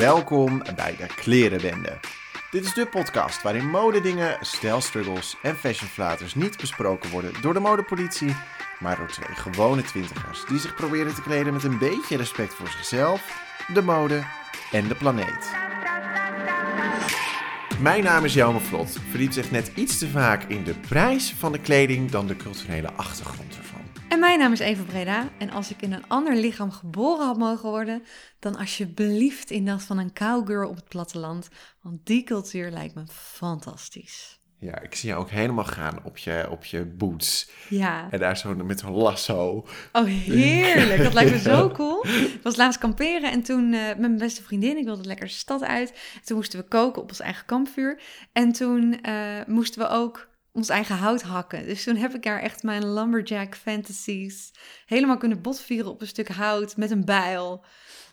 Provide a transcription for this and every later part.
Welkom bij de Klerenwende. Dit is de podcast waarin modedingen, stijlstruggles en fashionflaters niet besproken worden door de modepolitie, maar door twee gewone twintigers die zich proberen te kleden met een beetje respect voor zichzelf, de mode en de planeet. Mijn naam is Jelme Vlot, verdiept zich net iets te vaak in de prijs van de kleding dan de culturele achtergrond ervan. En mijn naam is Eva Breda en als ik in een ander lichaam geboren had mogen worden, dan alsjeblieft in dat van een cowgirl op het platteland, want die cultuur lijkt me fantastisch. Ja, ik zie jou ook helemaal gaan op je, op je boots. Ja. En daar zo met een lasso. Oh, heerlijk. Dat lijkt me zo cool. Ik was laatst kamperen en toen eh, met mijn beste vriendin, ik wilde lekker de stad uit. Toen moesten we koken op ons eigen kampvuur. En toen eh, moesten we ook ons eigen hout hakken. Dus toen heb ik daar echt mijn lumberjack fantasies helemaal kunnen botvieren op een stuk hout met een bijl.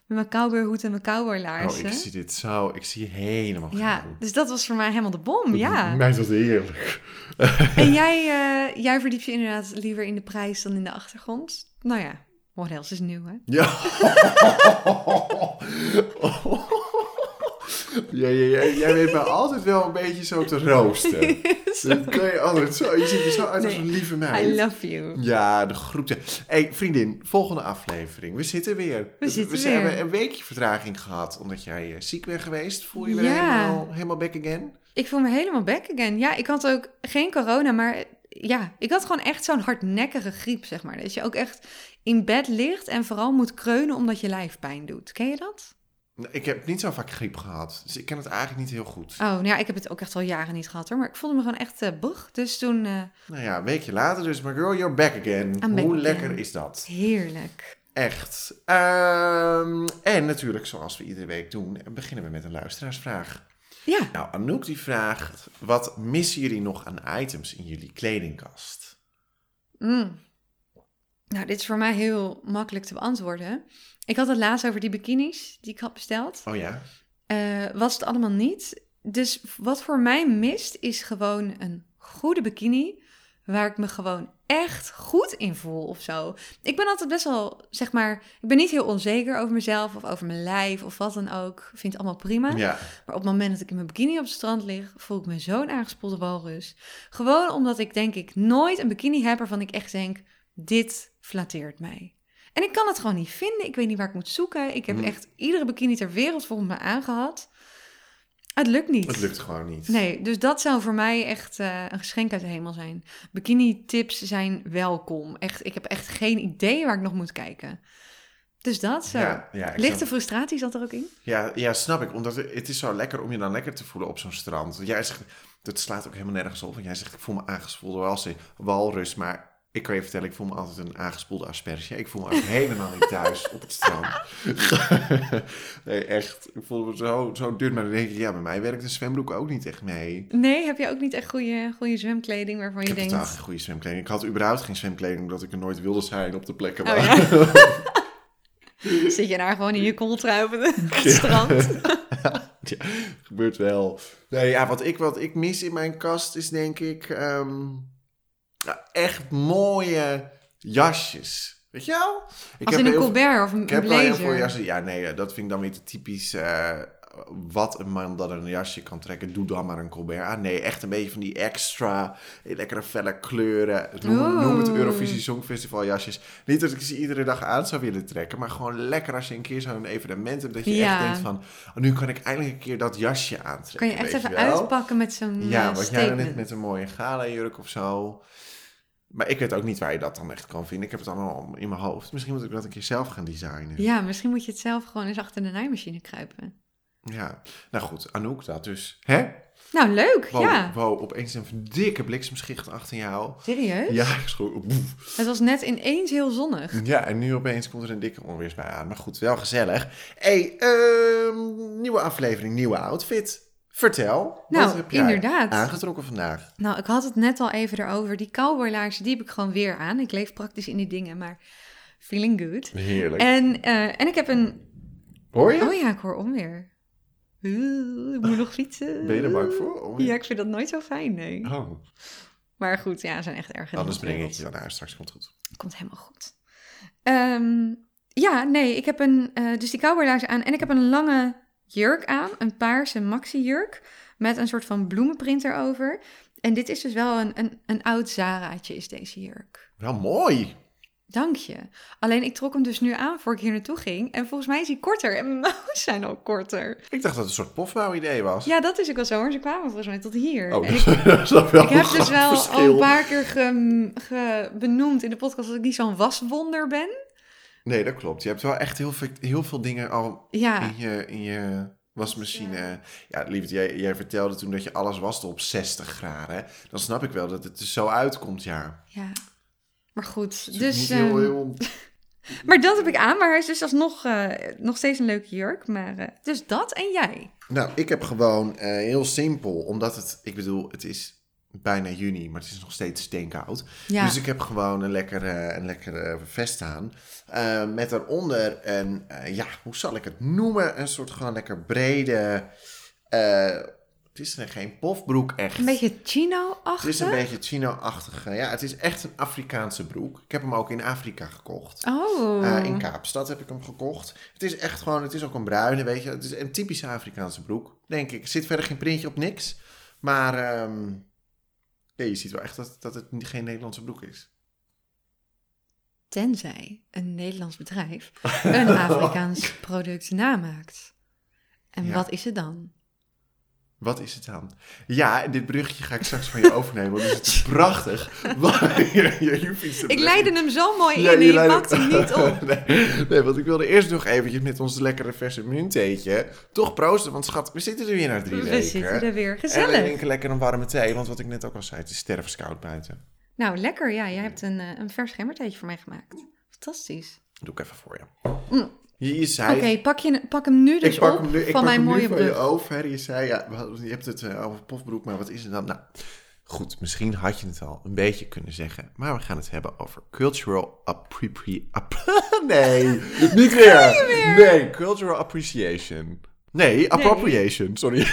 Met mijn cowboyhoed en mijn Oh, cowboylaarzen. ik zie dit zo. Ik zie helemaal ja, dus dat was voor mij helemaal de bom, ja. Mij is dat heerlijk. En jij, eh, jij verdiept je inderdaad liever in de prijs dan in de achtergrond. Nou ja, what else is nieuw, hè? Ja. Ja, ja, ja, jij weet me altijd wel een beetje zo te roosten. Dat kan je altijd zo. Je ziet er zo uit als een lieve meid. I love you. Ja, de groeten. hey, vriendin, volgende aflevering. We zitten weer. We zitten we weer. hebben een weekje vertraging gehad omdat jij eh, ziek bent geweest. Voel je weer Ja. helemaal, helemaal back again? Ik voel me helemaal back again. Ja, ik had ook geen corona, maar ja, ik had gewoon echt zo'n hardnekkige griep, zeg maar. Dat je ook echt in bed ligt en vooral moet kreunen omdat je lijf pijn doet. Ken je dat? Ik heb niet zo vaak griep gehad, dus ik ken het eigenlijk niet heel goed. Oh, nou ja, ik heb het ook echt al jaren niet gehad hoor. Maar ik voelde me gewoon echt boeg. Dus toen, eh, Nou ja, een weekje later dus, maar girl, you're back again. I'm back Hoe again. lekker is dat? heerlijk. Echt. Ehm, en natuurlijk, zoals we iedere week doen, beginnen we met een luisteraarsvraag. Ja, Nou, Anouk die vraagt, wat missen jullie nog aan items in jullie kledingkast? Mm. Nou, dit is voor mij heel makkelijk te beantwoorden. Ik had het laatst over die bikinis die ik had besteld. Oh ja? Eh, was het allemaal niet. Dus wat voor mij mist, is gewoon een goede bikini. Waar ik me gewoon echt goed in voel of zo. Ik ben altijd best wel, zeg maar, ik ben niet heel onzeker over mezelf of over mijn lijf of wat dan ook. Ik vind het allemaal prima. Ja. Maar op het moment dat ik in mijn bikini op het strand lig, voel ik me zo'n aangespoelde walrus. Gewoon omdat ik denk ik nooit een bikini heb waarvan ik echt denk, dit flatteert mij. En ik kan het gewoon niet vinden. Ik weet niet waar ik moet zoeken. Ik heb Hmm. echt iedere bikini ter wereld volgens mij aangehad. Het lukt niet. Het lukt gewoon niet. Nee, dus dat zou voor mij echt eh, een geschenk uit de hemel zijn. Bikini tips zijn welkom. Echt, ik heb echt geen idee waar ik nog moet kijken. Dus dat zo. Ja, ja, Lichte snap- frustratie zat er ook in? ja, ja, snap ik. Omdat het is zo lekker om je dan lekker te voelen op zo'n strand. Jij zegt, dat slaat ook helemaal nergens op. Want jij zegt, ik voel me aangespoelde als walrus. Maar ik kan je vertellen, ik voel me altijd een aangespoelde asperge. Ik voel me ook helemaal niet thuis op het strand. nee, echt. Ik voel me zo, zo dun. Maar dan denk ik, ja, bij mij werkt een zwembroek ook niet echt mee. Nee, heb je ook niet echt goede, goede zwemkleding waarvan je Ik heb denkt... totaal geen goede zwemkleding. Ik had überhaupt geen zwemkleding, omdat ik er nooit wilde zijn op de plekken Oh, waar... ja. Zit je daar gewoon in je kooltrui op het het strand? Ja, gebeurt wel. Nee, ja, wat ik, wat ik mis in mijn kast is denk ik ehm, ja, echt mooie jasjes. Weet je wel? Ik Als in een heel Colbert of een, Ik een heb wel heel veel blazer. jassen. Ja, nee, eh, dat vind ik dan weer te typisch. eh, wat een man dat een jasje kan trekken, doe dan maar een Colbert aan. Nee, echt een beetje van die extra, lekkere felle kleuren. Noem, noem het. Eurovisie Songfestival jasjes. Niet dat ik ze iedere dag aan zou willen trekken, maar gewoon lekker als je een keer zo'n evenement hebt, dat je Ja. echt denkt van, oh, nu kan ik eindelijk een keer dat jasje aantrekken. Kan je echt even wel? uitpakken met zo'n Ja, eh, wat jij dan net met een mooie gala-jurk of zo. Maar ik weet ook niet waar je dat dan echt kan vinden. Ik heb het allemaal in mijn hoofd. Misschien moet ik dat een keer zelf gaan designen. Ja, misschien moet je het zelf gewoon eens achter de naaimachine kruipen. Ja, nou goed, Anouk dat dus. Hè? Nou, leuk. Wow, Ja, wow, opeens een dikke bliksemschicht achter jou. serieus? Ja, ik. Het was net ineens heel zonnig. ja, en nu opeens komt er een dikke onweersbui aan. Maar goed, wel gezellig. hey, ehm, nieuwe aflevering, nieuwe outfit. Vertel, Nou, wat heb jij inderdaad. aangetrokken vandaag? Nou, ik had het net al even erover. Die cowboylaarzen, die heb ik gewoon weer aan. Ik leef praktisch in die dingen, maar feeling good. Heerlijk. En, eh, en ik heb een... Hoor je? Oh ja, ik hoor onweer. Ik moet nog fietsen. Ben je er bang voor? Oh, Ja, ik vind dat nooit zo fijn, nee. Oh, Maar goed, ja, ze zijn echt erg. anders breng ik je dan naar. Straks komt het goed. Komt helemaal goed. Ehm, ja, nee, ik heb een, eh, dus die cowboylaarzen aan en ik heb een lange jurk aan, een paarse maxi-jurk met een soort van bloemenprint erover. En dit is dus wel een, een, een oud Zaraatje, is deze jurk. Wel mooi. Dank je. Alleen ik trok hem dus nu aan voor ik hier naartoe ging. En volgens mij is hij korter. En mijn mouwen zijn ook korter. Ik dacht dat het een soort pofmouw-idee was. Ja, dat is ook wel zo. Maar ze kwamen volgens mij tot hier. Oh, dat ik, is wel ik heb dus wel al een paar keer ge, ge- benoemd in de podcast dat ik niet zo'n waswonder ben. Nee, dat klopt. Je hebt wel echt heel veel, heel veel dingen al Ja, in je, in je wasmachine. Ja, lieverd, jij, jij vertelde toen dat je alles waste op 60 graden. Dan snap ik wel dat het er zo uitkomt, ja. ja. Maar goed, dus... heel, ehm, heel... Maar dat heb ik aan, maar hij is dus alsnog eh, nog steeds een leuke jurk. Maar, eh, dus dat en jij. Nou, ik heb gewoon eh, heel simpel, omdat het, ik bedoel, het is bijna juni, maar het is nog steeds steenkoud. Ja, Dus ik heb gewoon een lekkere, een lekkere vest aan. Met daaronder een, ja, hoe zal ik het noemen? Een soort gewoon lekker brede, het is geen pofbroek echt. een beetje Het chino-achtig. is een beetje chino-achtige, ja, het is echt een Afrikaanse broek. Ik heb hem ook in Afrika gekocht. Oh. Eh, in Kaapstad heb ik hem gekocht. Het is echt gewoon, het is ook een bruine, weet je. Het is een typische Afrikaanse broek, denk ik. Er zit verder geen printje op niks. Maar ja, je ziet wel echt dat, dat het geen Nederlandse broek is. Tenzij een Nederlands bedrijf een Afrikaans product namaakt. En Ja. wat is het dan? Wat is het dan? Ja, en dit bruggetje ga ik straks van je overnemen, want het is prachtig. Ik leidde hem zo mooi Ja, in en je je pakte hem niet op. nee, nee, want ik wilde eerst nog eventjes met ons lekkere verse munttheetje toch proosten. Want schat, we zitten er weer na drie We weken. zitten er weer. En we Gezellig. drinken lekker een warme thee, want wat ik net ook al zei, het is stervenskoud buiten. Nou, lekker. Ja, jij hebt een, eh, een vers gembertheetje voor mij gemaakt. Fantastisch. doe ik even voor je. Mm. Je, je Oké, zei... pak, je, pak hem nu dus ik pak op hem nu, ik van pak mijn hem nu mooie van je over. Je zei, ja, je hebt het eh, over pofbroek, maar wat is het dan? Nou, goed, misschien had je het al een beetje kunnen zeggen. Maar we gaan het hebben over cultural appropriation. nee, niet weer. Nee, cultural appreciation. Nee, appropriation, sorry.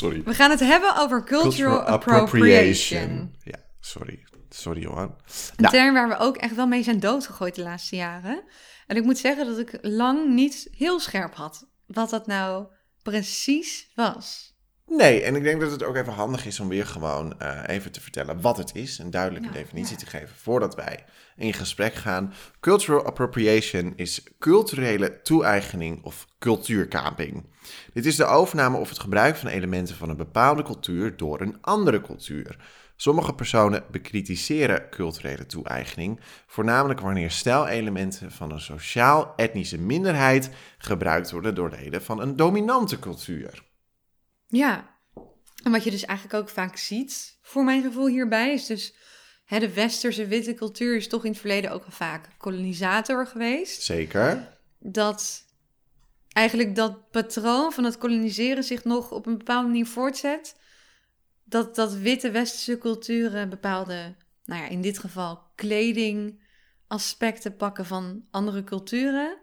sorry. We gaan het hebben over cultural, appropriation. Ja, sorry. Sorry, Johan. Een Nou. term waar we ook echt wel mee zijn doodgegooid de laatste jaren. En ik moet zeggen dat ik lang niet heel scherp had wat dat nou precies was. Nee, en ik denk dat het ook even handig is om weer gewoon eh, even te vertellen wat het is. Een duidelijke definitie ja. te geven voordat wij in gesprek gaan. Cultural appropriation is culturele toe-eigening of cultuurkaping. Dit is de overname of het gebruik van elementen van een bepaalde cultuur door een andere cultuur. Sommige personen bekritiseren culturele toe-eigening, voornamelijk wanneer stijlelementen van een sociaal-etnische minderheid gebruikt worden door leden van een dominante cultuur. Ja, en wat je dus eigenlijk ook vaak ziet, voor mijn gevoel hierbij, is dus hè, de westerse witte cultuur is toch in het verleden ook wel vaak kolonisator geweest. Zeker. Dat eigenlijk dat patroon van het koloniseren zich nog op een bepaalde manier voortzet. Dat, dat witte westerse culturen bepaalde, nou ja, in dit geval kleding, aspecten pakken van andere culturen.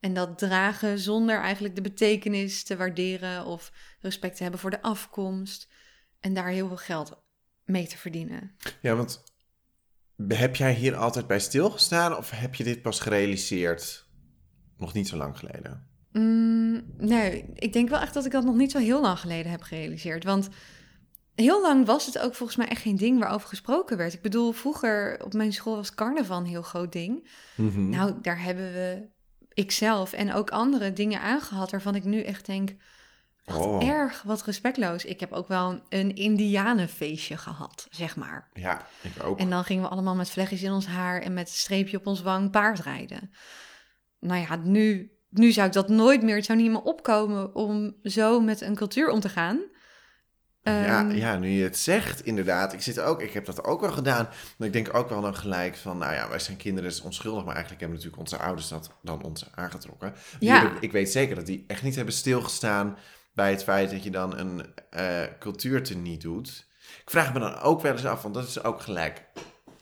En dat dragen zonder eigenlijk de betekenis te waarderen of respect te hebben voor de afkomst. En daar heel veel geld mee te verdienen. Ja, want heb jij hier altijd bij stilgestaan of heb je dit pas gerealiseerd nog niet zo lang geleden? Mm, nee, ik denk wel echt dat ik dat nog niet zo heel lang geleden heb gerealiseerd. Want heel lang was het ook volgens mij echt geen ding waarover gesproken werd. Ik bedoel, vroeger op mijn school was carnaval een heel groot ding. Mhm. Nou, daar hebben we, ikzelf en ook andere dingen aangehad waarvan ik nu echt denk, wat Oh. erg, wat respectloos. Ik heb ook wel een indianenfeestje gehad, zeg maar. Ja, ik ook. En dan gingen we allemaal met vlechtjes in ons haar en met een streepje op ons wang paardrijden. Nou ja, nu, nu zou ik dat nooit meer, het zou niet meer opkomen om zo met een cultuur om te gaan. Ja, Ehm, ja, nu je het zegt, inderdaad. Ik, zit ook, ik heb dat ook wel gedaan. Maar ik denk ook wel dan gelijk van, nou ja, wij zijn kinderen, is onschuldig. Maar eigenlijk hebben natuurlijk onze ouders dat dan ons aangetrokken. Ja. hebben- ik weet zeker dat die echt niet hebben stilgestaan bij het feit dat je dan een eh cultuurteniet doet. Ik vraag me dan ook wel eens af, want dat is ook gelijk,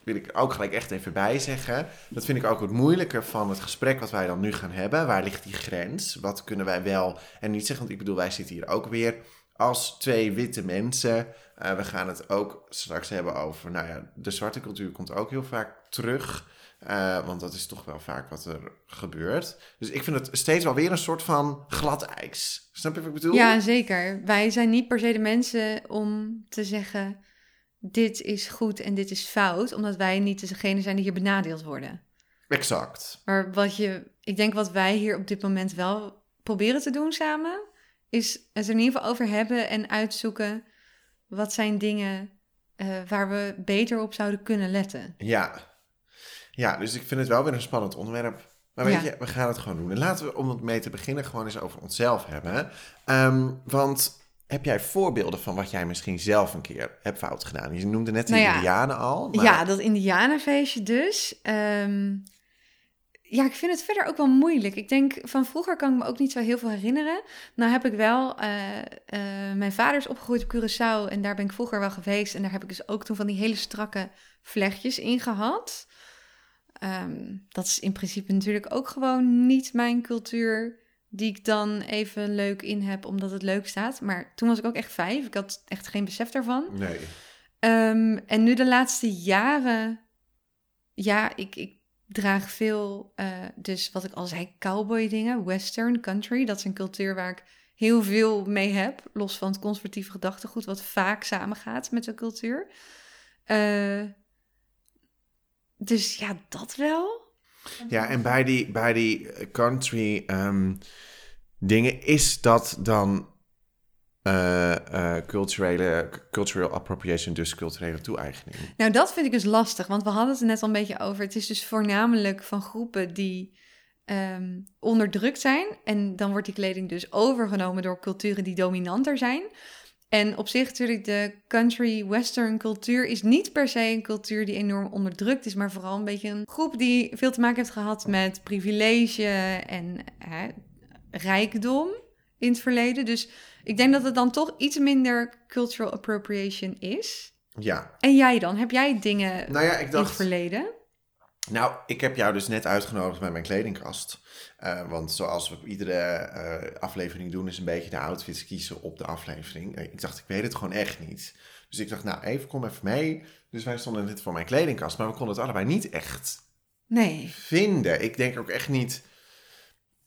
wil ik ook gelijk echt even bij zeggen. Dat vind ik ook het moeilijke van het gesprek wat wij dan nu gaan hebben. Waar ligt die grens? Wat kunnen wij wel en niet zeggen? Want ik bedoel, wij zitten hier ook weer als twee witte mensen. Eh, we gaan het ook straks hebben over, nou ja, de zwarte cultuur komt ook heel vaak terug. Eh, want dat is toch wel vaak wat er gebeurt. Dus ik vind het steeds wel weer een soort van glad ijs. Snap je wat ik bedoel? Ja, zeker. Wij zijn niet per se de mensen om te zeggen: dit is goed en dit is fout, omdat wij niet degene zijn die hier benadeeld worden. Exact. Maar wat je, ik denk wat wij hier op dit moment wel proberen te doen samen, is het er in ieder geval over hebben en uitzoeken wat zijn dingen uh, waar we beter op zouden kunnen letten. Ja. Ja, dus ik vind het wel weer een spannend onderwerp. Maar weet Ja. je, we gaan het gewoon doen. En laten we, om het mee te beginnen, gewoon eens over onszelf hebben. Ehm, want heb jij voorbeelden van wat jij misschien zelf een keer hebt fout gedaan? Je noemde net de Nou ja. Indianen al. Maar... Ja, dat Indianenfeestje dus. Ehm, ja, ik vind het verder ook wel moeilijk. Ik denk, van vroeger kan ik me ook niet zo heel veel herinneren. Nou heb ik wel, eh, eh, mijn vader is opgegroeid op Curaçao en daar ben ik vroeger wel geweest. En daar heb ik dus ook toen van die hele strakke vlechtjes in gehad. Ehm, dat is in principe natuurlijk ook gewoon niet mijn cultuur die ik dan even leuk in heb omdat het leuk staat. Maar toen was ik ook echt vijf. Ik had echt geen besef daarvan. Nee. Ehm, en nu de laatste jaren, ja, ik, ik draag veel, eh, dus wat ik al zei, cowboy dingen, western, country. Dat is een cultuur waar ik heel veel mee heb, los van het conservatieve gedachtegoed, wat vaak samengaat met de cultuur. Eh, dus ja, dat wel. Ja, en bij die, bij die country ehm, dingen is dat dan eh, eh, culturele, cultural appropriation, dus culturele toe-eigening. Nou, dat vind ik dus lastig, want we hadden het net al een beetje over. Het is dus voornamelijk van groepen die ehm, onderdrukt zijn. En dan wordt die kleding dus overgenomen door culturen die dominanter zijn. En op zich natuurlijk de country western cultuur is niet per se een cultuur die enorm onderdrukt is, maar vooral een beetje een groep die veel te maken heeft gehad met privilege en hè, rijkdom in het verleden. Dus ik denk dat het dan toch iets minder cultural appropriation is. Ja, En jij dan? Heb jij dingen nou ja, ik in het dacht... verleden? Nou, ik heb jou dus net uitgenodigd bij mijn kledingkast. Eh, want zoals we op iedere eh, aflevering doen, is een beetje de outfits kiezen op de aflevering. Eh, Ik dacht, ik weet het gewoon echt niet. Dus ik dacht, nou, even kom even mee. Dus wij stonden net voor mijn kledingkast, maar we konden het allebei niet echt Nee. vinden. Ik denk ook echt niet.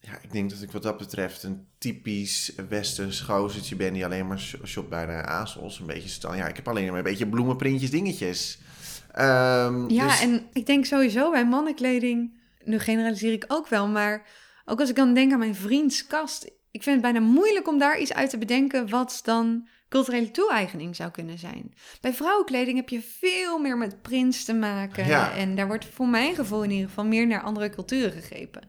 Ja, ik denk dat ik wat dat betreft een typisch westers gozertje ben die alleen maar sh- shopt bij de Azels. Een beetje staan. Ja, ik heb alleen maar een beetje bloemenprintjes, dingetjes. Ehm, Ja, dus- en ik denk sowieso bij mannenkleding, nu generaliseer ik ook wel, maar ook als ik dan denk aan mijn vriends kast, ik vind het bijna moeilijk om daar iets uit te bedenken wat dan culturele toe-eigening zou kunnen zijn. Bij vrouwenkleding heb je veel meer met prints te maken Ja. en daar wordt voor mijn gevoel in ieder geval meer naar andere culturen gegrepen.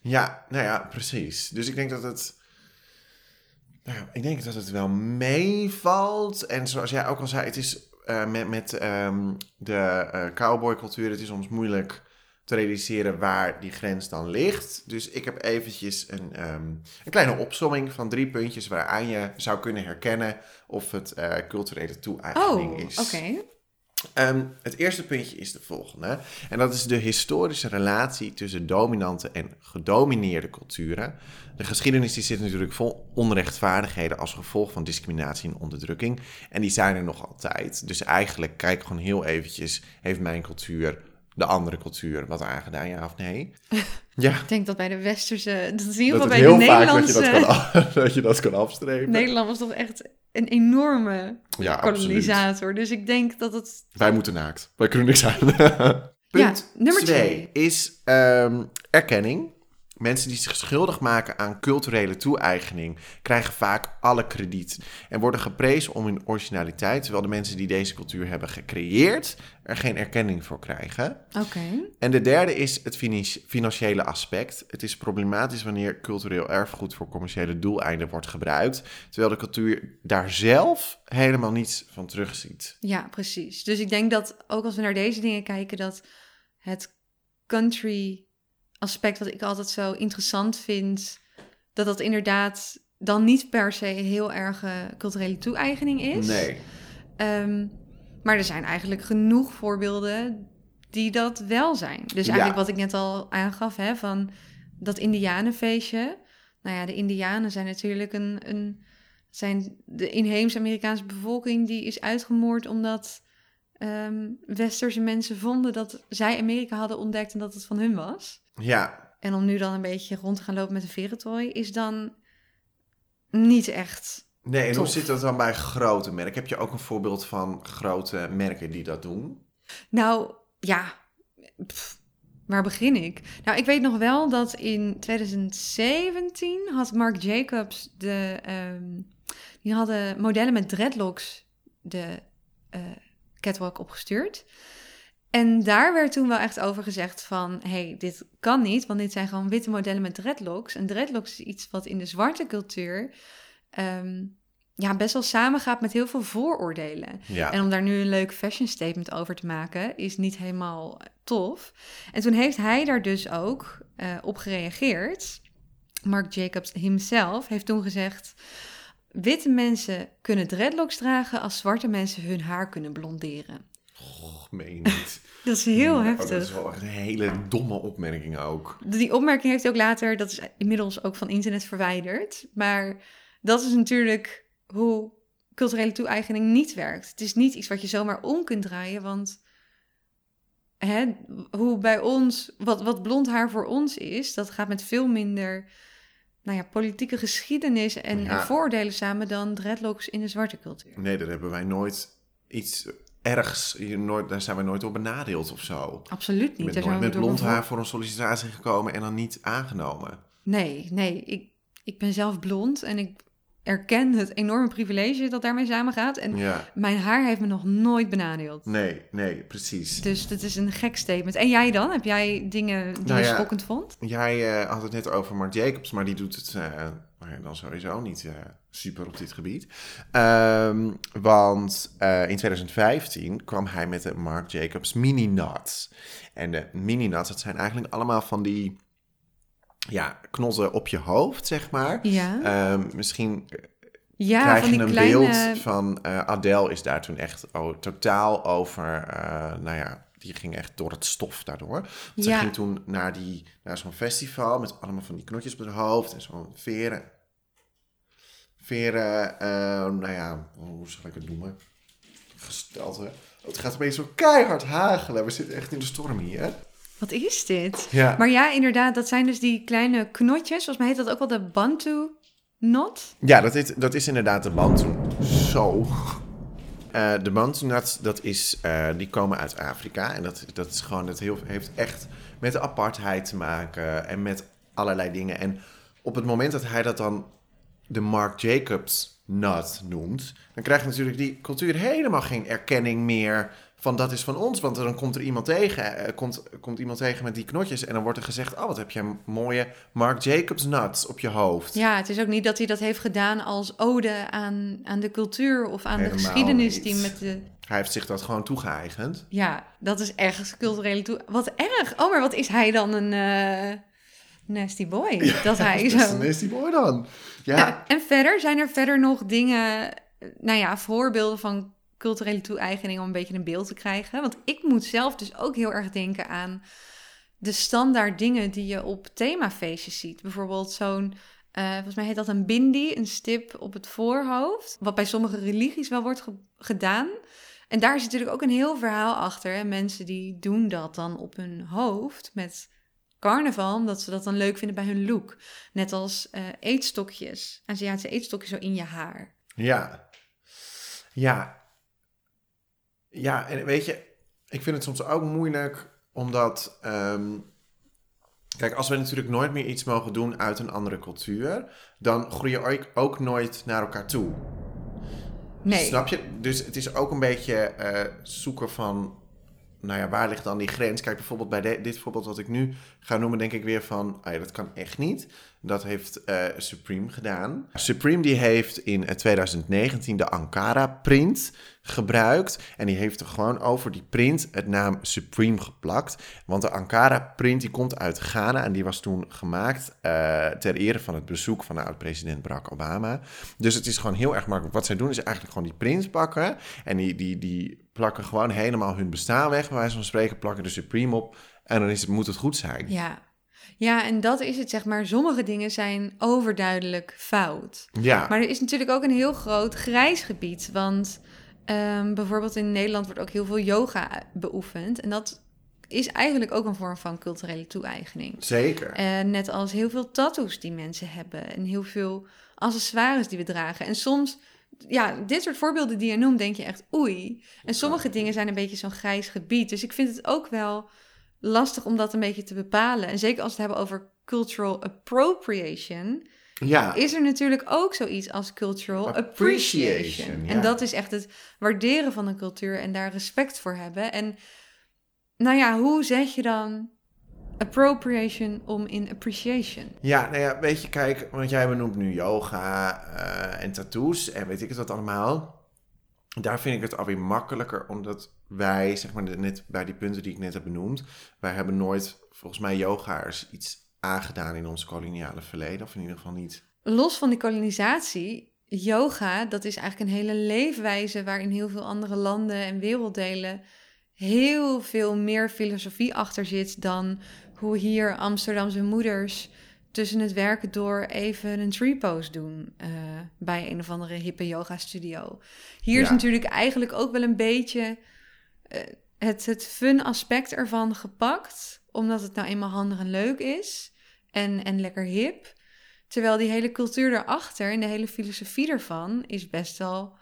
Ja, nou ja, precies. Dus ik denk dat het. Nou ja, ik denk dat het wel meevalt. En zoals jij ook al zei, het is eh, met, met ehm, de eh cowboycultuur, het is soms moeilijk te realiseren waar die grens dan ligt. Dus ik heb eventjes een, ehm, een kleine opsomming van drie puntjes waaraan je zou kunnen herkennen of het eh, culturele toe-eigening Oh, is. oké. Ehm, het eerste puntje is de volgende. En dat is de historische relatie tussen dominante en gedomineerde culturen. De geschiedenis die zit natuurlijk vol onrechtvaardigheden als gevolg van discriminatie en onderdrukking. En die zijn er nog altijd. Dus eigenlijk kijk gewoon heel eventjes, heeft mijn cultuur de andere cultuur wat aangedaan, ja of nee? Ja, Ik denk dat bij de westerse, dat is in ieder geval bij de heel vaak dat je Nederlandse... dat, kan, dat je dat kan afstrepen. Nederland was toch echt een enorme ja, absoluut. kolonisator. Dus ik denk dat het Wij moeten naakt. Wij kunnen niks aan. Punt nummer twee is ehm, erkenning. Mensen die zich schuldig maken aan culturele toe-eigening krijgen vaak alle krediet en worden geprezen om hun originaliteit, terwijl de mensen die deze cultuur hebben gecreëerd er geen erkenning voor krijgen. Oké. En de derde is het finan- financiële aspect. Het is problematisch wanneer cultureel erfgoed voor commerciële doeleinden wordt gebruikt, terwijl de cultuur daar zelf helemaal niets van terugziet. Ja, precies. Dus ik denk dat ook als we naar deze dingen kijken, dat het country aspect wat ik altijd zo interessant vind, dat dat inderdaad dan niet per se heel erg eh, culturele toe-eigening is. Nee. Ehm, maar er zijn eigenlijk genoeg voorbeelden die dat wel zijn. Dus Ja. eigenlijk wat ik net al aangaf, hè, van dat indianenfeestje. Nou ja, de indianen zijn natuurlijk een, een zijn de inheemse Amerikaanse bevolking die is uitgemoord omdat ehm, westerse mensen vonden dat zij Amerika hadden ontdekt en dat het van hun was. Ja, En om nu dan een beetje rond te gaan lopen met een verentooi is dan niet echt. nee, en hoe zit dat dan bij grote merken? Heb je ook een voorbeeld van grote merken die dat doen? Nou ja, pff, waar begin ik? Nou, ik weet nog wel dat in 2017 had Marc Jacobs de. ehm, die hadden modellen met dreadlocks de eh, catwalk opgestuurd. En daar werd toen wel echt over gezegd van... hey, dit kan niet, want dit zijn gewoon witte modellen met dreadlocks. En dreadlocks is iets wat in de zwarte cultuur... ehm, ja, best wel samengaat met heel veel vooroordelen. Ja. En om daar nu een leuk fashion statement over te maken, is niet helemaal tof. En toen heeft hij daar dus ook eh, op gereageerd. Marc Jacobs himself heeft toen gezegd: Witte mensen kunnen dreadlocks dragen als zwarte mensen hun haar kunnen blonderen. Och, meen niet. Dat is heel Oh, heftig. Dat is wel echt een hele domme opmerking ook. Die opmerking heeft hij ook later, dat is inmiddels ook van internet verwijderd. Maar dat is natuurlijk hoe culturele toe-eigening niet werkt. Het is niet iets wat je zomaar om kunt draaien, want hè, hoe bij ons, wat, wat blond haar voor ons is, dat gaat met veel minder nou ja, politieke geschiedenis en, Ja. en vooroordelen samen dan dreadlocks in de zwarte cultuur. Nee, daar hebben wij nooit iets ergs, hier nooit, daar zijn wij nooit op benadeeld of zo. Absoluut Je niet. bent nooit zijn we met door blond haar voor een sollicitatie gekomen en dan niet aangenomen. Nee, nee. Ik, ik ben zelf blond en ik erken het enorme privilege dat daarmee samengaat. En Ja, mijn haar heeft me nog nooit benadeeld. nee, nee, precies. Dus dat is een gek statement. En jij dan? Heb jij dingen die Nou je schokkend vond? Jij eh, had het net over Marc Jacobs, maar die doet het eh, nou ja, dan sowieso niet eh, super op dit gebied. Ehm, want eh, in 2015 kwam hij met de Marc Jacobs Mini Nuts. En de Mini Nuts, dat zijn eigenlijk allemaal van die ja, knotten op je hoofd, zeg maar. Ja. Ehm, misschien ja, krijg van je een kleine... beeld van eh, Adele is daar toen echt oh, totaal over, eh, nou ja, die ging echt door het stof daardoor. Want Ze ging toen naar, die, naar zo'n festival met allemaal van die knotjes op haar hoofd en zo'n veren. Veren, eh, nou ja, hoe zal ik het noemen? Gestelte. Oh, het gaat opeens zo keihard hagelen. We zitten echt in de storm hier. Wat is dit? Ja. Maar ja, inderdaad, dat zijn dus die kleine knotjes. Volgens mij heet dat ook wel de Bantu knot. Ja, dat is, dat is inderdaad de bantu. Zo. Eh, de bantu nuts, dat is, eh, die komen uit Afrika. En dat, dat is gewoon, dat heel, heeft echt met de apartheid te maken en met allerlei dingen. En op het moment dat hij dat dan de Marc Jacobs nut noemt, dan krijgt natuurlijk die cultuur helemaal geen erkenning meer van dat is van ons. Want dan komt er iemand tegen, eh, komt, komt iemand tegen met die knotjes en dan wordt er gezegd, oh wat heb je een mooie Marc Jacobs nuts op je hoofd. Ja, het is ook niet dat hij dat heeft gedaan als ode aan, aan de cultuur of aan Helemaal de geschiedenis niet. die met de... Hij heeft zich dat gewoon toegeëigend. Ja, dat is echt culturele toe... Wat erg! Oh, maar wat is hij dan een eh, nasty boy? dat hij zo... een nasty boy dan. Ja, Ja, en verder zijn er verder nog dingen, eh, nou ja, voorbeelden van culturele toe-eigening om een beetje een beeld te krijgen. Want ik moet zelf dus ook heel erg denken aan de standaard dingen die je op themafeestjes ziet. Bijvoorbeeld zo'n, eh, volgens mij heet dat een bindi, een stip op het voorhoofd. Wat bij sommige religies wel wordt ge- gedaan. En daar zit natuurlijk ook een heel verhaal achter. En mensen die doen dat dan op hun hoofd met carnaval, omdat ze dat dan leuk vinden bij hun look. Net als eh, eetstokjes, Aziatische eetstokjes zo in je haar. ja. Ja. Ja, en weet je, ik vind het soms ook moeilijk, omdat... ehm, kijk, als we natuurlijk nooit meer iets mogen doen uit een andere cultuur... dan groei je ook, ook nooit naar elkaar toe. Nee, Snap je? Dus het is ook een beetje eh, zoeken van, nou ja, waar ligt dan die grens? Kijk, bijvoorbeeld bij de- dit voorbeeld wat ik nu ga noemen, denk ik weer van, ah dat kan echt niet. Dat heeft eh, Supreme gedaan. Supreme die heeft in eh, 2019 de Ankara print gebruikt. En die heeft er gewoon over die print het naam Supreme geplakt. Want de Ankara print die komt uit Ghana en die was toen gemaakt eh, ter ere van het bezoek van de oud-president Barack Obama. Dus het is gewoon heel erg makkelijk. Wat zij doen is eigenlijk gewoon die print pakken en die, die, die plakken gewoon helemaal hun bestaan weg. Bij wijze van spreken plakken de Supreme op en dan is het, moet het goed zijn. ja. Ja, en dat is het, zeg maar. Sommige dingen zijn overduidelijk fout. Ja, Maar er is natuurlijk ook een heel groot grijs gebied. Want Ehm, bijvoorbeeld in Nederland wordt ook heel veel yoga beoefend. En dat is eigenlijk ook een vorm van culturele toe-eigening. Zeker. En net als heel veel tattoos die mensen hebben. En heel veel accessoires die we dragen. En soms, ja, dit soort voorbeelden die je noemt, denk je echt oei. En sommige dingen zijn een beetje zo'n grijs gebied. Dus ik vind het ook wel lastig om dat een beetje te bepalen. En zeker als we het hebben over cultural appropriation. Ja, Is er natuurlijk ook zoiets als cultural appreciation. Appreciation, ja. En dat is echt het waarderen van een cultuur en daar respect voor hebben. En nou ja, hoe zet je dan appropriation om in appreciation? ja, nou ja, weet je, kijk, want jij benoemt nu yoga eh, en tattoos en weet ik het wat allemaal. Daar vind ik het alweer makkelijker, omdat wij, zeg maar, net bij die punten die ik net heb benoemd, wij hebben nooit, volgens mij, yoga's iets aangedaan in ons koloniale verleden, of in ieder geval niet. Los van die kolonisatie, yoga, dat is eigenlijk een hele leefwijze waarin heel veel andere landen en werelddelen heel veel meer filosofie achter zit dan hoe hier Amsterdamse moeders tussen het werken door even een tree pose doen eh, bij een of andere hippe yoga studio. Hier is natuurlijk eigenlijk ook wel een beetje eh, het, het fun aspect ervan gepakt, omdat het nou eenmaal handig en leuk is en, en lekker hip. Terwijl die hele cultuur daarachter en de hele filosofie ervan is best wel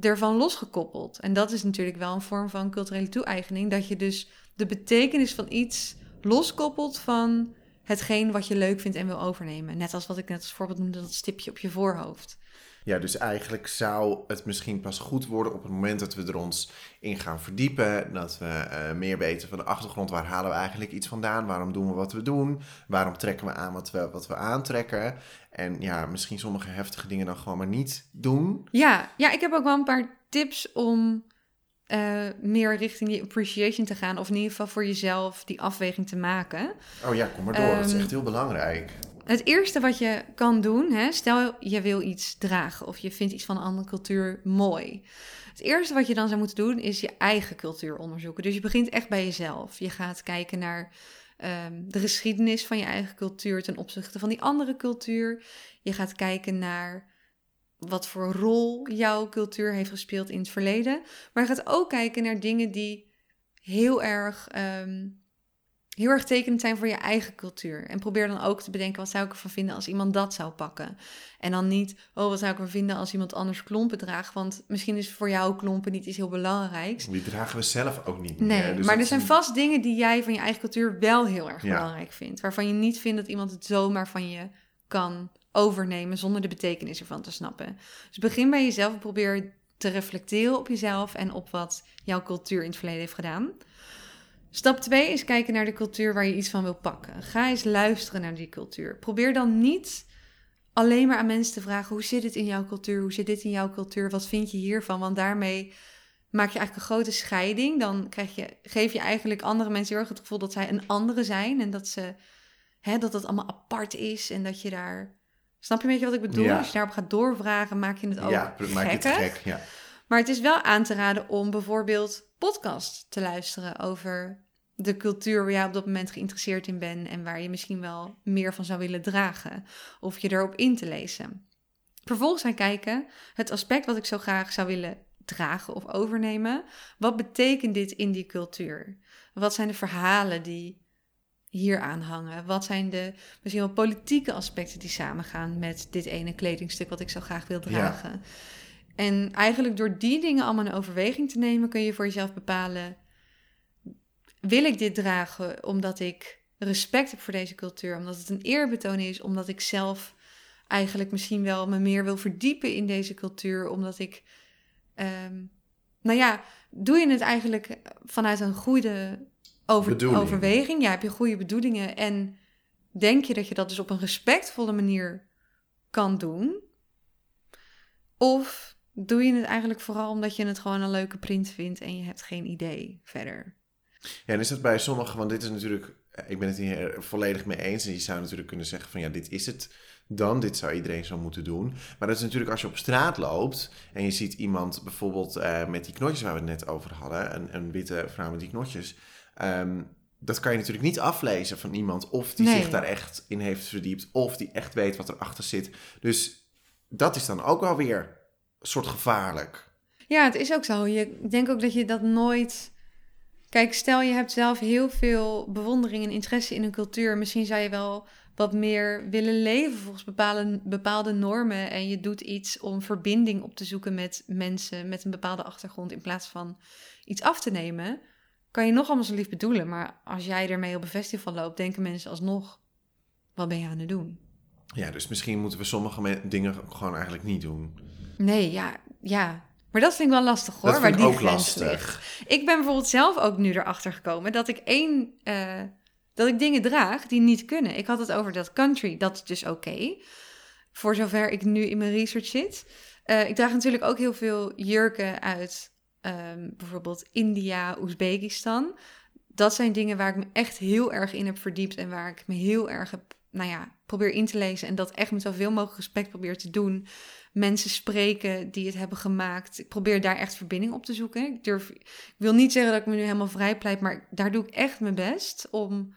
ervan losgekoppeld. En dat is natuurlijk wel een vorm van culturele toe-eigening. Dat je dus de betekenis van iets loskoppelt van hetgeen wat je leuk vindt en wil overnemen. Net als wat ik net als voorbeeld noemde, dat stipje op je voorhoofd. Ja, dus eigenlijk zou het misschien pas goed worden op het moment dat we er ons in gaan verdiepen. Dat we eh, meer weten van de achtergrond. Waar halen we eigenlijk iets vandaan? Waarom doen we wat we doen? Waarom trekken we aan wat we, wat we aantrekken? En ja, misschien sommige heftige dingen dan gewoon maar niet doen. Ja, ja, ik heb ook wel een paar tips om eh, meer richting die appreciation te gaan. Of in ieder geval voor jezelf die afweging te maken. Oh ja, kom maar door. dat is Ehm, echt heel belangrijk. Het eerste wat je kan doen, hè, stel je wil iets dragen of je vindt iets van een andere cultuur mooi. Het eerste wat je dan zou moeten doen is je eigen cultuur onderzoeken. Dus je begint echt bij jezelf. Je gaat kijken naar ehm, de geschiedenis van je eigen cultuur ten opzichte van die andere cultuur. Je gaat kijken naar wat voor rol jouw cultuur heeft gespeeld in het verleden. Maar je gaat ook kijken naar dingen die heel erg ehm, heel erg tekenend zijn voor je eigen cultuur. En probeer dan ook te bedenken, wat zou ik ervan vinden als iemand dat zou pakken? En dan niet, oh, wat zou ik ervan vinden als iemand anders klompen draagt? Want misschien is voor jou klompen niet iets heel belangrijks. Die dragen we zelf ook niet meer. Nee, dus maar er zijn vast dingen die jij van je eigen cultuur wel heel erg Ja. belangrijk vindt. Waarvan je niet vindt dat iemand het zomaar van je kan overnemen zonder de betekenis ervan te snappen. Dus begin bij jezelf en probeer te reflecteren op jezelf en op wat jouw cultuur in het verleden heeft gedaan. Stap 2 is kijken naar de cultuur waar je iets van wil pakken. Ga eens luisteren naar die cultuur. Probeer dan niet alleen maar aan mensen te vragen: hoe zit het in jouw cultuur? Hoe zit dit in jouw cultuur? Wat vind je hiervan? Want daarmee maak je eigenlijk een grote scheiding. Dan krijg je, geef je eigenlijk andere mensen heel erg het gevoel dat zij een andere zijn en dat ze hè, dat het allemaal apart is en dat je daar. Snap je een beetje wat ik bedoel? Ja. Als je daarop gaat doorvragen, maak je het ook ja, maak je het gek. Ja. Maar het is wel aan te raden om bijvoorbeeld podcasts te luisteren over de cultuur waar jij op dat moment geïnteresseerd in bent en waar je misschien wel meer van zou willen dragen of je erop in te lezen. Vervolgens gaan kijken, het aspect wat ik zo graag zou willen dragen of overnemen, wat betekent dit in die cultuur? Wat zijn de verhalen die hier aan hangen? Wat zijn de misschien wel politieke aspecten die samengaan met dit ene kledingstuk wat ik zo graag wil dragen? En eigenlijk door die dingen allemaal in overweging te nemen, kun je voor jezelf bepalen: wil ik dit dragen omdat ik respect heb voor deze cultuur, omdat het een eerbetoon is, omdat ik zelf eigenlijk misschien wel me meer wil verdiepen in deze cultuur, omdat ik, ehm, nou ja, doe je het eigenlijk vanuit een goede over, Bedoeling. overweging? Ja, heb je goede bedoelingen en denk je dat je dat dus op een respectvolle manier kan doen? Of doe je het eigenlijk vooral omdat je het gewoon een leuke print vindt en je hebt geen idee verder? Ja, en is dat bij sommigen, want dit is natuurlijk, ik ben het hier volledig mee eens. En je zou natuurlijk kunnen zeggen van ja, dit is het dan, dit zou iedereen zo moeten doen. Maar dat is natuurlijk als je op straat loopt en je ziet iemand bijvoorbeeld eh, met die knotjes waar we het net over hadden, een, een witte vrouw met die knotjes. Ehm, dat kan je natuurlijk niet aflezen van iemand of die Nee. zich daar echt in heeft verdiept of die echt weet wat erachter zit. Dus dat is dan ook wel weer een soort gevaarlijk. Ja, het is ook zo. Je, ik denk ook dat je dat nooit. Kijk, stel je hebt zelf heel veel bewondering en interesse in een cultuur. Misschien zou je wel wat meer willen leven volgens bepaalde, bepaalde normen. En je doet iets om verbinding op te zoeken met mensen met een bepaalde achtergrond. In plaats van iets af te nemen. Kan je nog allemaal zo lief bedoelen. Maar als jij ermee op een festival loopt, denken mensen alsnog: wat ben je aan het doen? Ja, dus misschien moeten we sommige dingen gewoon eigenlijk niet doen. Nee, ja, ja. Maar dat vind ik wel lastig hoor. Dat waar vind ik die ook ligt. lastig. Ik ben bijvoorbeeld zelf ook nu erachter gekomen dat ik één. eh, dat ik dingen draag die niet kunnen. Ik had het over dat country, dat is dus oké. Voor zover ik nu in mijn research zit. Eh, ik draag natuurlijk ook heel veel jurken uit ehm, bijvoorbeeld India, Oezbekistan. Dat zijn dingen waar ik me echt heel erg in heb verdiept en waar ik me heel erg heb, nou ja, probeer in te lezen en dat echt met zoveel mogelijk respect probeer te doen. Mensen spreken die het hebben gemaakt. Ik probeer daar echt verbinding op te zoeken. Ik, durf, ik wil niet zeggen dat ik me nu helemaal vrij pleit, maar daar doe ik echt mijn best om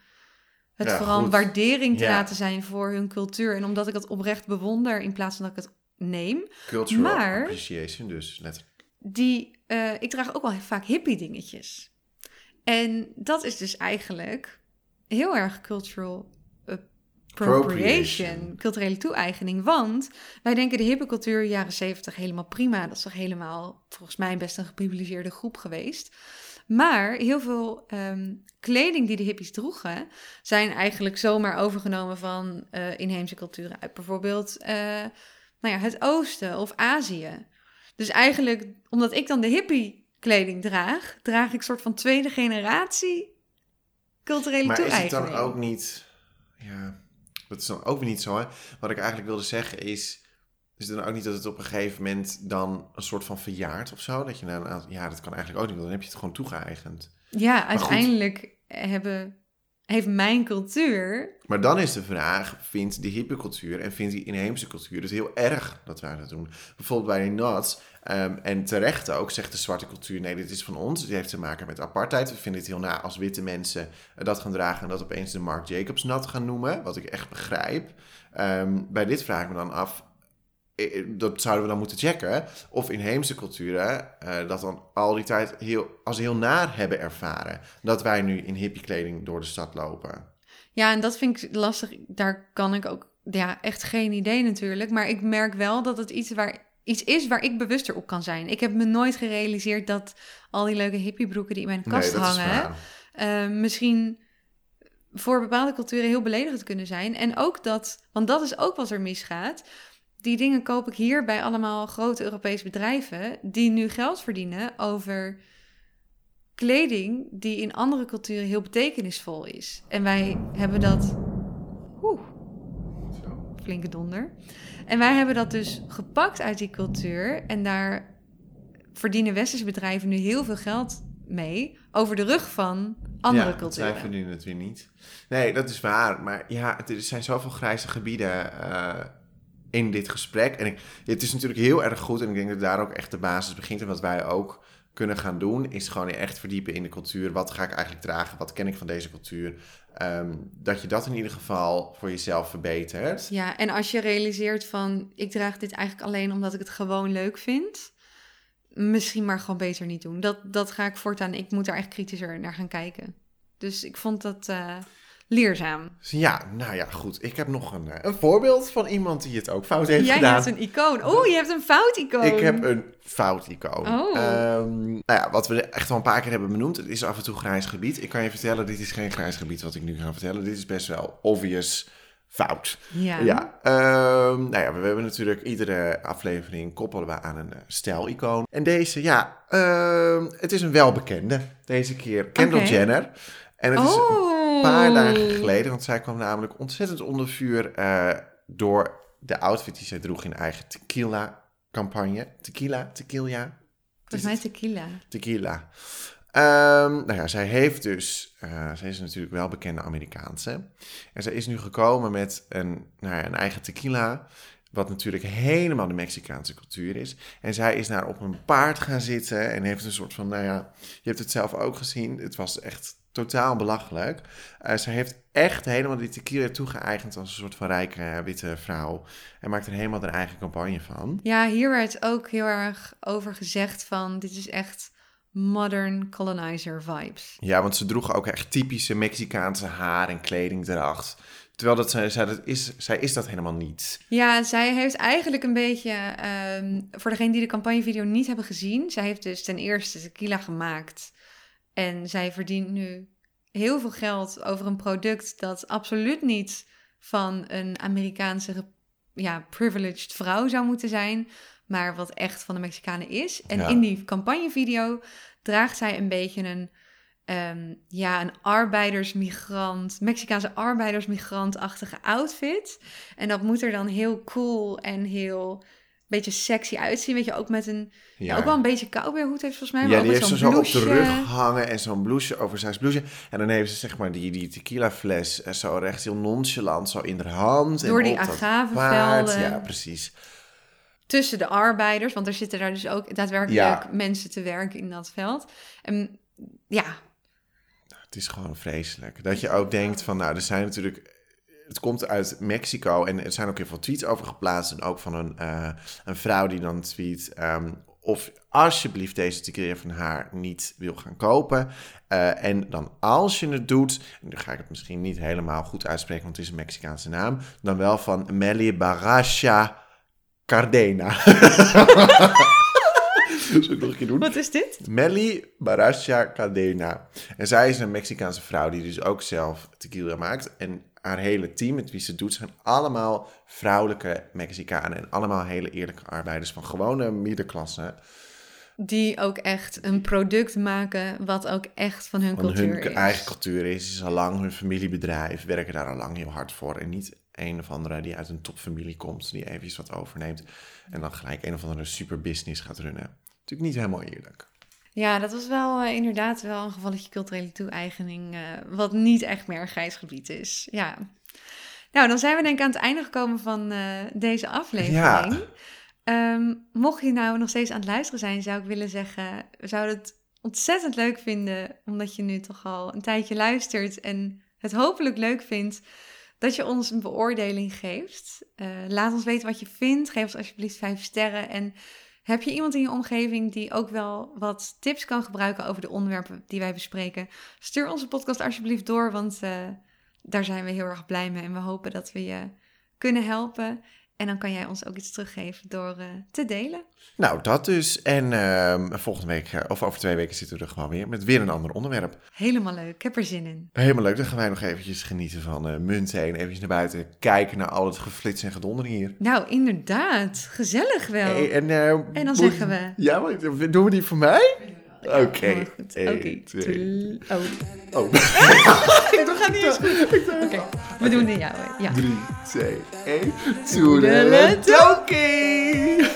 het Ja, vooral goed. waardering te Ja. laten zijn voor hun cultuur. En omdat ik het oprecht bewonder in plaats van dat ik het neem. Cultural Maar- appreciation, dus letterlijk. Die, eh, ik draag ook wel vaak hippie dingetjes. En dat is dus eigenlijk heel erg cultural appropriation, culturele toe-eigening. Want wij denken de hippe cultuur jaren zeventig helemaal prima. Dat is toch helemaal volgens mij best een geprivilegeerde groep geweest. Maar heel veel ehm, kleding die de hippies droegen, zijn eigenlijk zomaar overgenomen van eh, inheemse culturen uit bijvoorbeeld eh, nou ja, het Oosten of Azië. Dus eigenlijk, omdat ik dan de hippie kleding draag, draag ik soort van tweede generatie culturele Maar is het dan ook niet... Ja, dat is dan ook weer niet zo, hè? Wat ik eigenlijk wilde zeggen is... Is het dan ook niet dat het op een gegeven moment dan een soort van verjaart of zo? Dat je een aantal... Ja, dat kan eigenlijk ook niet, want dan heb je het gewoon toegeëigend. Ja, uiteindelijk hebben, heeft mijn cultuur... Maar dan is de vraag, vindt die hippe cultuur en vindt die inheemse cultuur het heel erg dat wij dat doen? Bijvoorbeeld bij die Nuts, ehm, en terecht ook, zegt de zwarte cultuur, nee, dit is van ons. Het heeft te maken met apartheid. We vinden het heel na als witte mensen dat gaan dragen en dat opeens de Marc Jacobs nat gaan noemen, wat ik echt begrijp. Ehm, bij dit vraag ik me dan af, dat zouden we dan moeten checken, of inheemse culturen eh, dat dan al die tijd heel, als heel naar hebben ervaren. Dat wij nu in hippiekleding door de stad lopen. Ja, en dat vind ik lastig. Daar kan ik ook... Ja, echt geen idee natuurlijk. Maar ik merk wel dat het iets, waar, iets is waar ik bewuster op kan zijn. Ik heb me nooit gerealiseerd dat al die leuke hippiebroeken die in mijn kast nee, hangen... eh, misschien voor bepaalde culturen heel beledigend kunnen zijn. En ook dat, want dat is ook wat er misgaat. Die dingen koop ik hier bij allemaal grote Europese bedrijven die nu geld verdienen over kleding die in andere culturen heel betekenisvol is. En wij hebben dat. Oeh, flinke donder. En wij hebben dat dus gepakt uit die cultuur. En daar verdienen westerse bedrijven nu heel veel geld mee. Over de rug van andere ja, culturen. Zij verdienen het weer niet. Nee, dat is waar. Maar ja, het- er zijn zoveel grijze gebieden eh, in dit gesprek. En ik, het is natuurlijk heel erg goed. En ik denk dat daar ook echt de basis begint. En wat wij ook kunnen gaan doen, is gewoon echt verdiepen in de cultuur. Wat ga ik eigenlijk dragen? Wat ken ik van deze cultuur? Ehm, dat je dat in ieder geval voor jezelf verbetert. Ja, en als je realiseert van ik draag dit eigenlijk alleen omdat ik het gewoon leuk vind, misschien maar gewoon beter niet doen. Dat, dat ga ik voortaan. Ik moet daar echt kritischer naar gaan kijken. Dus ik vond dat eh, leerzaam. Ja, nou ja, goed. Ik heb nog een, eh, een voorbeeld van iemand die het ook fout heeft Jij gedaan. hebt een icoon. Oh, je hebt een fout icoon. Ik heb een fout icoon. Oh. Ehm, nou ja, wat we echt wel een paar keer hebben benoemd. Het is af en toe grijs gebied. Ik kan je vertellen, dit is geen grijs gebied wat ik nu ga vertellen. Dit is best wel obvious fout. Ja. Ja, ehm, nou ja, we hebben natuurlijk iedere aflevering koppelen we aan een eh, stijlicoon. En deze, ja, ehm, het is een welbekende. Deze keer Kendall. Jenner. En het is oh. een paar dagen geleden, want zij kwam namelijk ontzettend onder vuur eh, door de outfit die zij droeg in eigen tequila-campagne. Tequila, tequila. Volgens mij tequila. Tequila. Ehm, nou ja, zij heeft dus, eh, zij is natuurlijk wel bekende Amerikaanse. En zij is nu gekomen met een, nou ja, een eigen tequila, wat natuurlijk helemaal de Mexicaanse cultuur is. En zij is daar op een paard gaan zitten en heeft een soort van, nou ja, je hebt het zelf ook gezien. Het was echt totaal belachelijk. Uh, ze heeft echt helemaal die tequila toegeëigend als een soort van rijke eh, witte vrouw. En maakt er helemaal haar eigen campagne van. Ja, hier werd ook heel erg over gezegd van dit is echt modern colonizer vibes. Ja, want ze droeg ook echt typische Mexicaanse haar en kledingdracht. Terwijl dat, zij, zij, dat is, zij is dat helemaal niet. Ja, zij heeft eigenlijk een beetje, um, voor degene die de campagnevideo niet hebben gezien, zij heeft dus ten eerste tequila gemaakt. En zij verdient nu heel veel geld over een product dat absoluut niet van een Amerikaanse ja, privileged vrouw zou moeten zijn, maar wat echt van de Mexicanen is. En in die campagnevideo draagt zij een beetje een, um, ja, een arbeidersmigrant, Mexicaanse arbeidersmigrantachtige outfit. En dat moet er dan heel cool en heel beetje sexy uitzien. Weet je, ook met een... Ja. ook wel een beetje cowboyhoed heeft volgens mij. Ja, die heeft ze zo op de rug hangen en zo'n blouse, oversized blouse. En dan heeft ze zeg maar die, die tequila fles eh, zo recht heel nonchalant zo in haar hand. Door die agavevelden. Ja, precies. Tussen de arbeiders, want er zitten daar dus ook daadwerkelijk mensen te werken in dat veld. En ja... Het is gewoon vreselijk. Dat je ook denkt van, nou, er zijn natuurlijk het komt uit Mexico en er zijn ook heel veel tweets over geplaatst. En ook van een, uh, een vrouw die dan tweet um, of alsjeblieft deze tequila van haar niet wil gaan kopen. Uh, en dan als je het doet, en nu ga ik het misschien niet helemaal goed uitspreken, want het is een Mexicaanse naam, dan wel van Meli Barasha Cardena. Zullen nog een keer doen? Wat is dit? Melly Barasha Cadena. En zij is een Mexicaanse vrouw die dus ook zelf tequila maakt. En haar hele team met wie ze doet, zijn allemaal vrouwelijke Mexicanen. En allemaal hele eerlijke arbeiders van gewone middenklasse. Die ook echt een product maken wat ook echt van hun cultuur hun is. eigen cultuur is. is al lang hun familiebedrijf, werken daar al lang heel hard voor. En niet een of andere die uit een topfamilie komt, die even iets wat overneemt. En dan gelijk een of andere super business gaat runnen. Natuurlijk niet helemaal eerlijk. Ja, dat was wel uh, inderdaad wel een gevalletje culturele toe-eigening, uh, wat niet echt meer een grijs gebied is. Ja. Nou, dan zijn we denk ik aan het einde gekomen van uh, deze aflevering. Ja. Um, mocht je nou nog steeds aan het luisteren zijn, zou ik willen zeggen, we zouden het ontzettend leuk vinden, omdat je nu toch al een tijdje luistert en het hopelijk leuk vindt, dat je ons een beoordeling geeft. laat ons weten wat je vindt. Geef ons alsjeblieft vijf sterren en heb je iemand in je omgeving die ook wel wat tips kan gebruiken over de onderwerpen die wij bespreken? Stuur onze podcast alsjeblieft door, want uh, daar zijn we heel erg blij mee. En we hopen dat we je kunnen helpen. En dan kan jij ons ook iets teruggeven door uh, te delen. Nou, dat dus. En uh, volgende week, uh, of over twee weken, zitten we er gewoon weer met weer een ander onderwerp. Helemaal leuk. Ik heb er zin in. Helemaal leuk. Dan gaan wij nog eventjes genieten van uh, munten en eventjes naar buiten kijken naar al het geflits en gedonder hier. Nou, inderdaad. Gezellig wel. Hey, en, en, dan zeggen we... Ja, maar doen we die voor mij? Oké. Okay. Oké. Okay. Oh. Oh. Gaat niet eens goed. Oké. Okay. We doen het jou. Ja. 3, 2, 1. Toedeledokie!